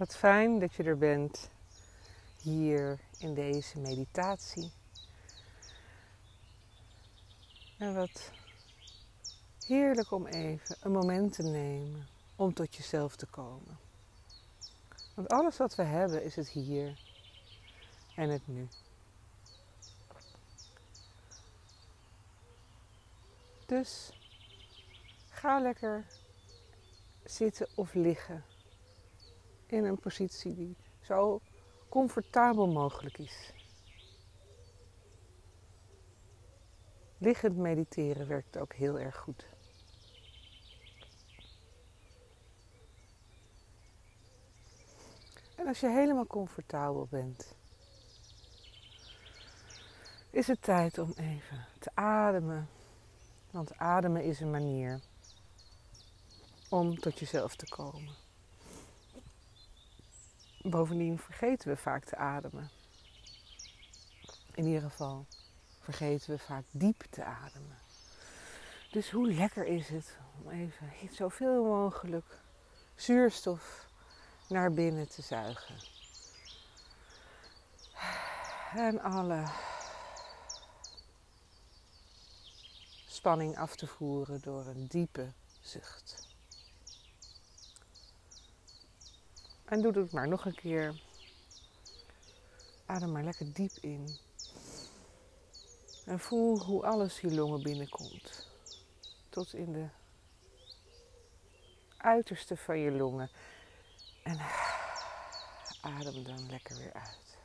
Wat fijn dat je er bent hier in deze meditatie. En wat heerlijk om even een moment te nemen om tot jezelf te komen. Want alles wat we hebben is het hier en het nu. Dus ga lekker zitten of liggen in een positie die zo comfortabel mogelijk is. Liggend mediteren werkt ook heel erg goed. En als je helemaal comfortabel bent, is het tijd om even te ademen. Want ademen is een manier om tot jezelf te komen. Bovendien vergeten we vaak te ademen. In ieder geval vergeten we vaak diep te ademen. Dus hoe lekker is het om even zoveel mogelijk zuurstof naar binnen te zuigen. En alle spanning af te voeren door een diepe zucht. En doe het maar nog een keer. Adem maar lekker diep in. En voel hoe alles je longen binnenkomt. Tot in de uiterste van je longen. En adem dan lekker weer uit.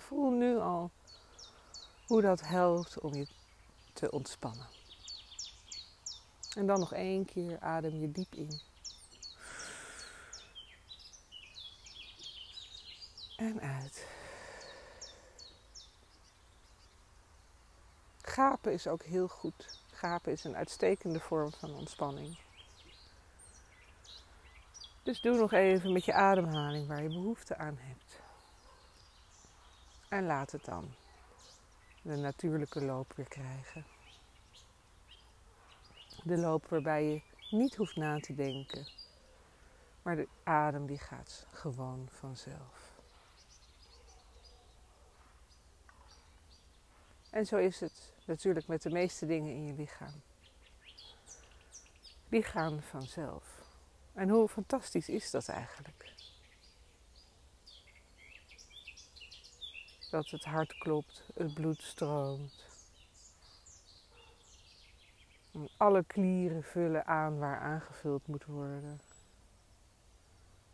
Voel nu al hoe dat helpt om je te ontspannen. En dan nog één keer adem je diep in. En uit. Gapen is ook heel goed. Gapen is een uitstekende vorm van ontspanning. Dus doe nog even met je ademhaling waar je behoefte aan hebt. En laat het dan de natuurlijke loop weer krijgen. De loop waarbij je niet hoeft na te denken, maar de adem die gaat gewoon vanzelf. En zo is het natuurlijk met de meeste dingen in je lichaam. Gaan vanzelf. En hoe fantastisch is dat eigenlijk? Dat het hart klopt, het bloed stroomt. Alle klieren vullen aan waar aangevuld moet worden.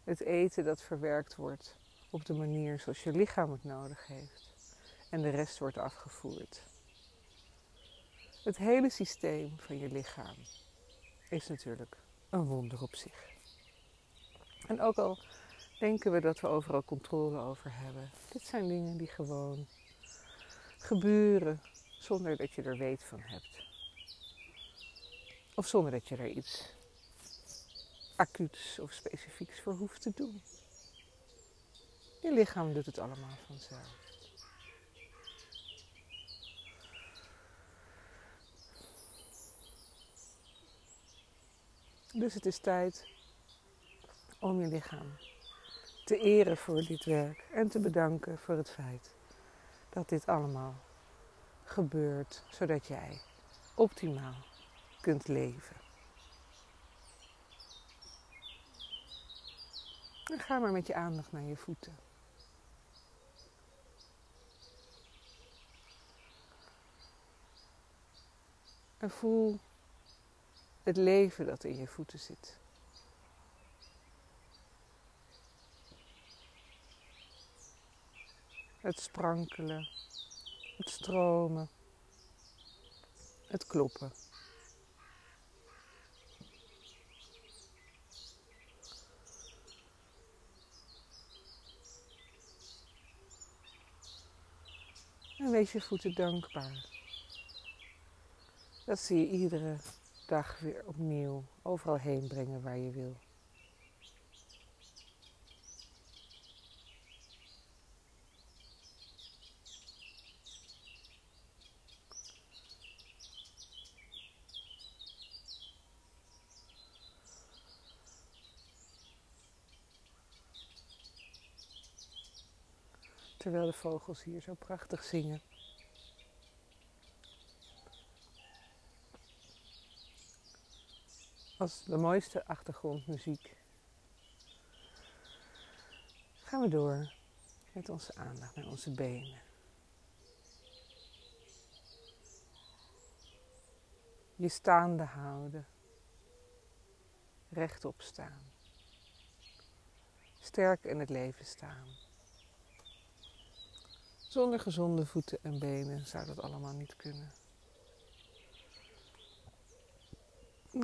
Het eten dat verwerkt wordt op de manier zoals je lichaam het nodig heeft. En de rest wordt afgevoerd. Het hele systeem van je lichaam is natuurlijk een wonder op zich. En ook al denken we dat we overal controle over hebben, dit zijn dingen die gewoon gebeuren zonder dat je er weet van hebt. Of zonder dat je er iets acuuts of specifieks voor hoeft te doen. Je lichaam doet het allemaal vanzelf. Dus het is tijd om je lichaam te eren voor dit werk en te bedanken voor het feit dat dit allemaal gebeurt, zodat jij optimaal kunt leven. En ga maar met je aandacht naar je voeten. En voel het leven dat in je voeten zit. Het sprankelen, het stromen, het kloppen. En wees je voeten dankbaar. Dat zie je iedere dag weer opnieuw overal heen brengen waar je wil. Terwijl de vogels hier zo prachtig zingen. Als de mooiste achtergrondmuziek gaan we door met onze aandacht naar onze benen. Je staande houden. Rechtop staan. Sterk in het leven staan. Zonder gezonde voeten en benen zou dat allemaal niet kunnen.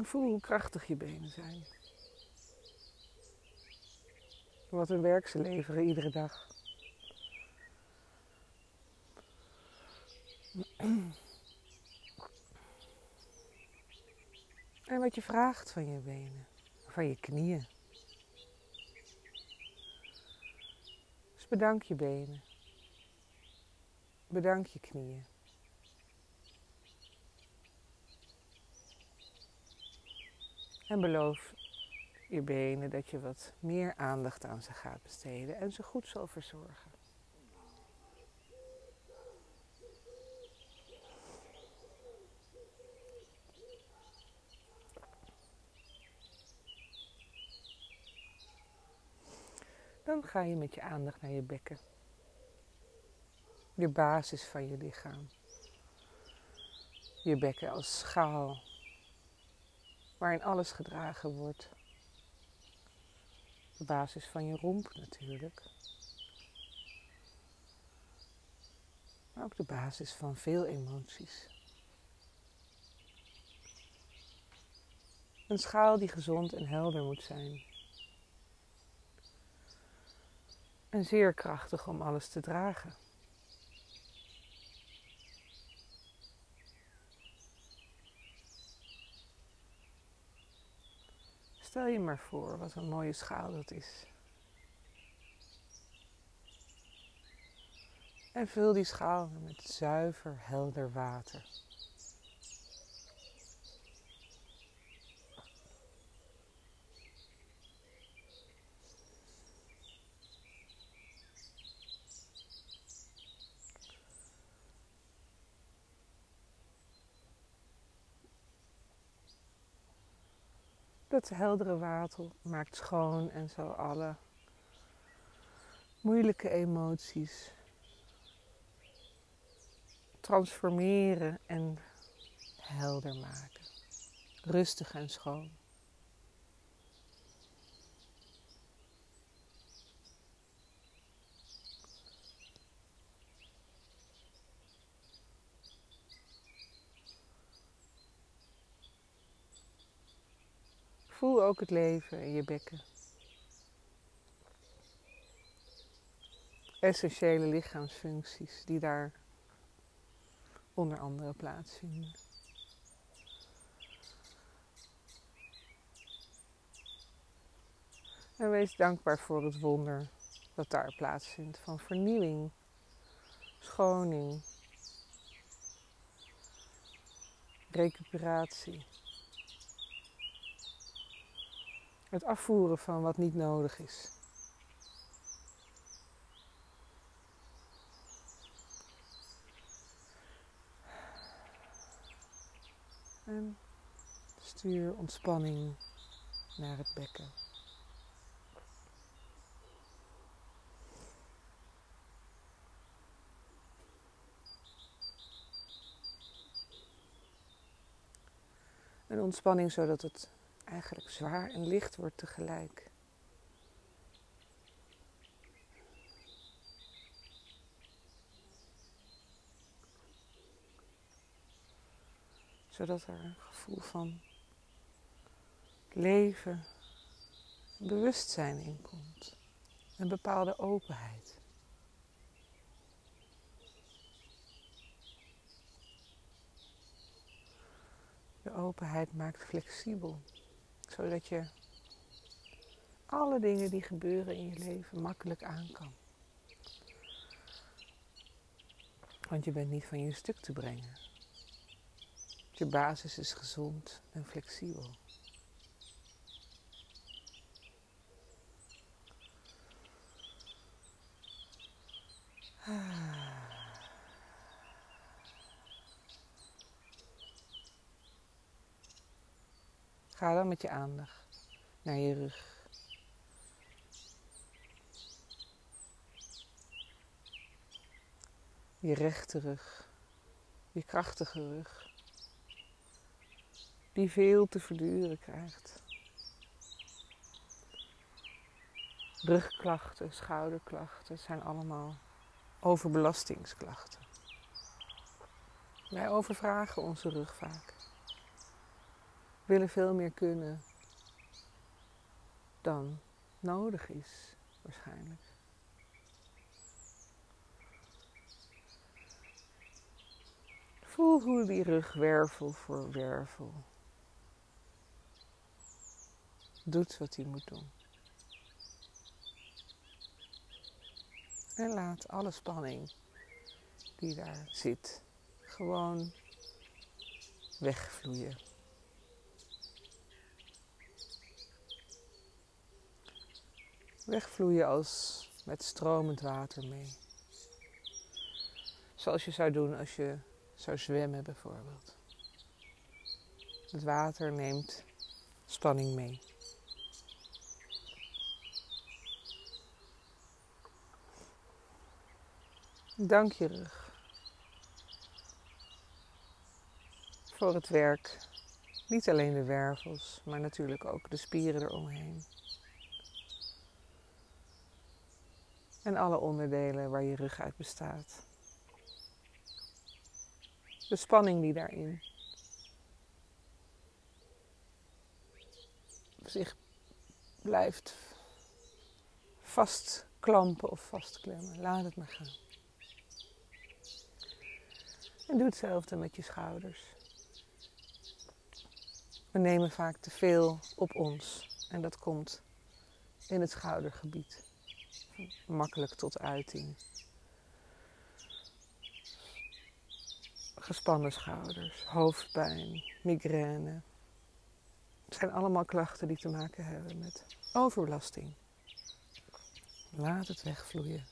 Voel hoe krachtig je benen zijn. Wat een werk ze leveren iedere dag. En wat je vraagt van je benen, van je knieën. Dus bedank je benen. Bedank je knieën. En beloof je benen dat je wat meer aandacht aan ze gaat besteden en ze goed zal verzorgen. Dan ga je met je aandacht naar je bekken. Je basis van je lichaam. Je bekken als schaal waarin alles gedragen wordt. De basis van je romp natuurlijk. Maar ook de basis van veel emoties. Een schaal die gezond en helder moet zijn. En zeer krachtig om alles te dragen. Stel je maar voor wat een mooie schaal dat is. En vul die schaal met zuiver, helder water. Dat heldere water maakt schoon en zal alle moeilijke emoties transformeren en helder maken. Rustig en schoon. Voel ook het leven in je bekken. Essentiële lichaamsfuncties die daar onder andere plaatsvinden. En wees dankbaar voor het wonder dat daar plaatsvindt van vernieuwing, schoning, recuperatie. Het afvoeren van wat niet nodig is. En stuur ontspanning naar het bekken. Een ontspanning zodat het eigenlijk zwaar en licht wordt tegelijk. Zodat er een gevoel van leven, bewustzijn in komt. Een bepaalde openheid. De openheid maakt flexibel zodat je alle dingen die gebeuren in je leven makkelijk aan kan. Want je bent niet van je stuk te brengen. Je basis is gezond en flexibel. Ga dan met je aandacht naar je rug. Je rechte rug, je krachtige rug, die veel te verduren krijgt. Rugklachten, schouderklachten zijn allemaal overbelastingsklachten. Wij overvragen onze rug vaak. Willen veel meer kunnen dan nodig is, waarschijnlijk. Voel hoe die rug wervel voor wervel doet wat hij moet doen. En laat alle spanning die daar zit gewoon wegvloeien. Wegvloeien als met stromend water mee. Zoals je zou doen als je zou zwemmen bijvoorbeeld. Het water neemt spanning mee. Dank je rug voor het werk. Niet alleen de wervels, maar natuurlijk ook de spieren eromheen. En alle onderdelen waar je rug uit bestaat. De spanning die daarin zich blijft vastklampen of vastklemmen. Laat het maar gaan. En doe hetzelfde met je schouders. We nemen vaak te veel op ons en dat komt in het schoudergebied makkelijk tot uiting. Gespannen schouders, hoofdpijn, migraine. Het zijn allemaal klachten die te maken hebben met overbelasting. Laat het wegvloeien.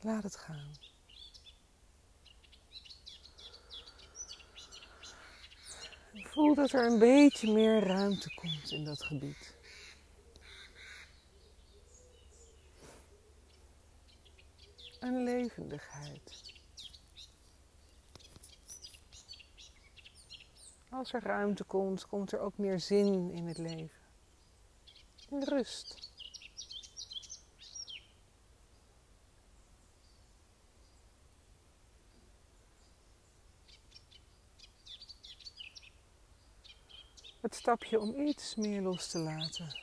Laat het gaan. Voel dat er een beetje meer ruimte komt in dat gebied. Een levendigheid. Als er ruimte komt, komt er ook meer zin in het leven. En rust. Het stapje om iets meer los te laten.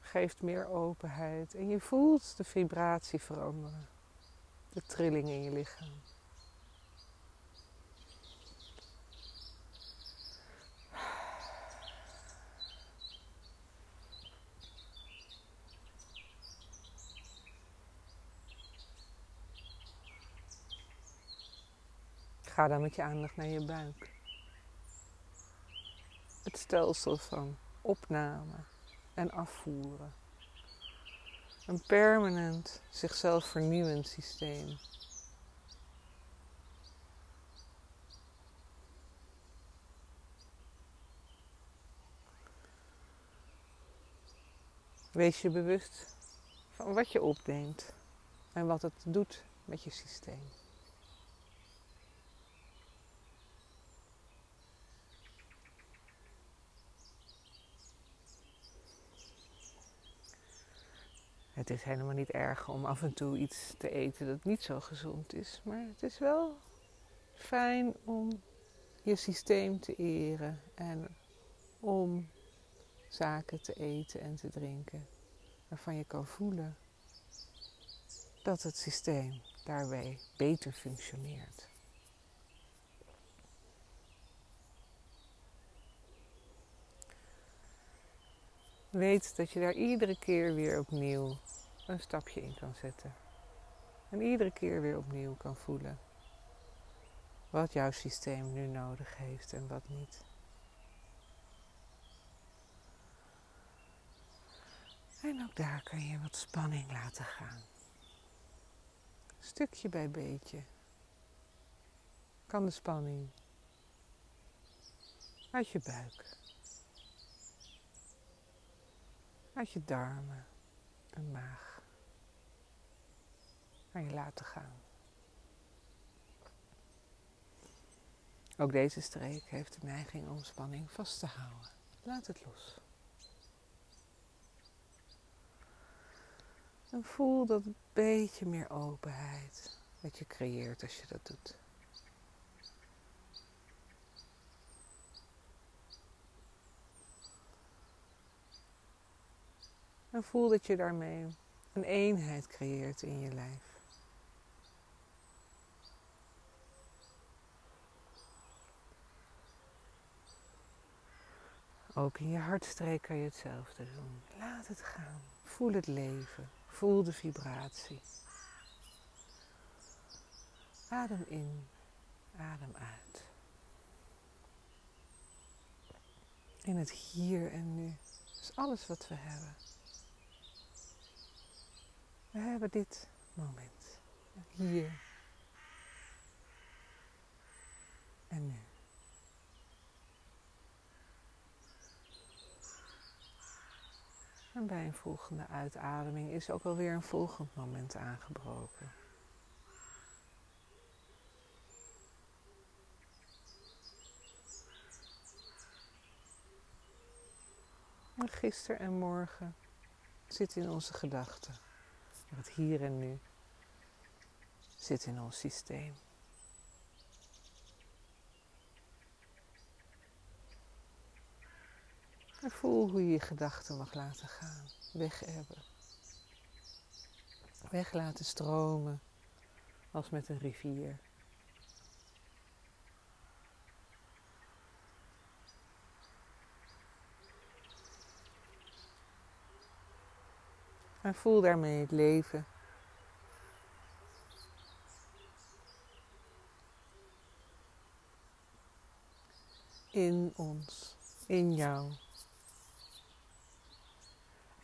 Geeft meer openheid en je voelt de vibratie veranderen, de trilling in je lichaam. Ga dan met je aandacht naar je buik. Het stelsel van opname en afvoeren. Een permanent zichzelf vernieuwend systeem. Wees je bewust van wat je opneemt en wat het doet met je systeem. Het is helemaal niet erg om af en toe iets te eten dat niet zo gezond is. Maar het is wel fijn om je systeem te eren en om zaken te eten en te drinken waarvan je kan voelen dat het systeem daarbij beter functioneert. Weet dat je daar iedere keer weer opnieuw een stapje in kan zetten. En iedere keer weer opnieuw kan voelen wat jouw systeem nu nodig heeft en wat niet. En ook daar kan je wat spanning laten gaan. Stukje bij beetje kan de spanning uit je buik, uit je darmen en maag, kan je laten gaan. Ook deze streek heeft de neiging om spanning vast te houden. Laat het los. En voel dat beetje meer openheid wat je creëert als je dat doet. En voel dat je daarmee een eenheid creëert in je lijf. Ook in je hartstreek kan je hetzelfde doen. Laat het gaan. Voel het leven. Voel de vibratie. Adem in, adem uit. In het hier en nu is alles wat we hebben. We hebben dit moment. Hier en nu. En bij een volgende uitademing is ook alweer een volgend moment aangebroken. En gisteren en morgen zit in onze gedachten. Het hier en nu zit in ons systeem. En voel hoe je je gedachten mag laten gaan, weg hebben. Weg laten stromen als met een rivier. En voel daarmee het leven. In ons, in jou.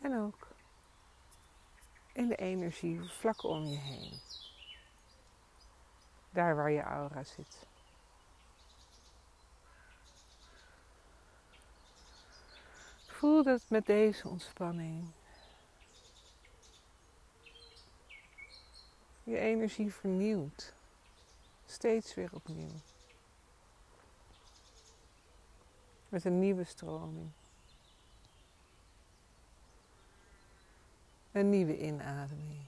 En ook in de energie vlak om je heen. Daar waar je aura zit. Voel dat met deze ontspanning je energie vernieuwt. Steeds weer opnieuw. Met een nieuwe stroming. Een nieuwe inademing.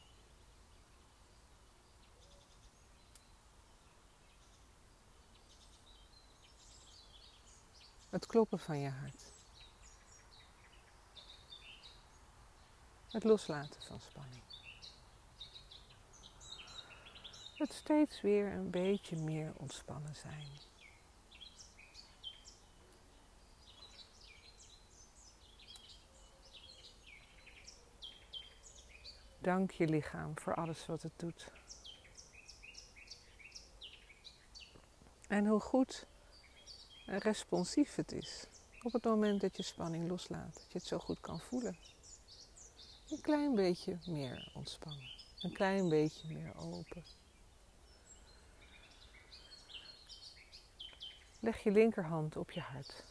Het kloppen van je hart. Het loslaten van spanning. Het steeds weer een beetje meer ontspannen zijn. Dank je lichaam voor alles wat het doet. En hoe goed en responsief het is op het moment dat je spanning loslaat. Dat je het zo goed kan voelen. Een klein beetje meer ontspannen. Een klein beetje meer open. Leg je linkerhand op je hart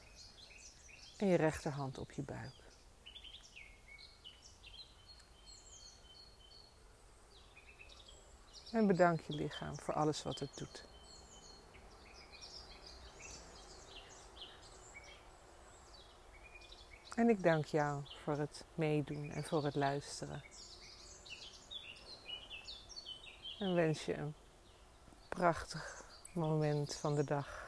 en je rechterhand op je buik. En bedank je lichaam voor alles wat het doet. En ik dank jou voor het meedoen en voor het luisteren. En wens je een prachtig moment van de dag.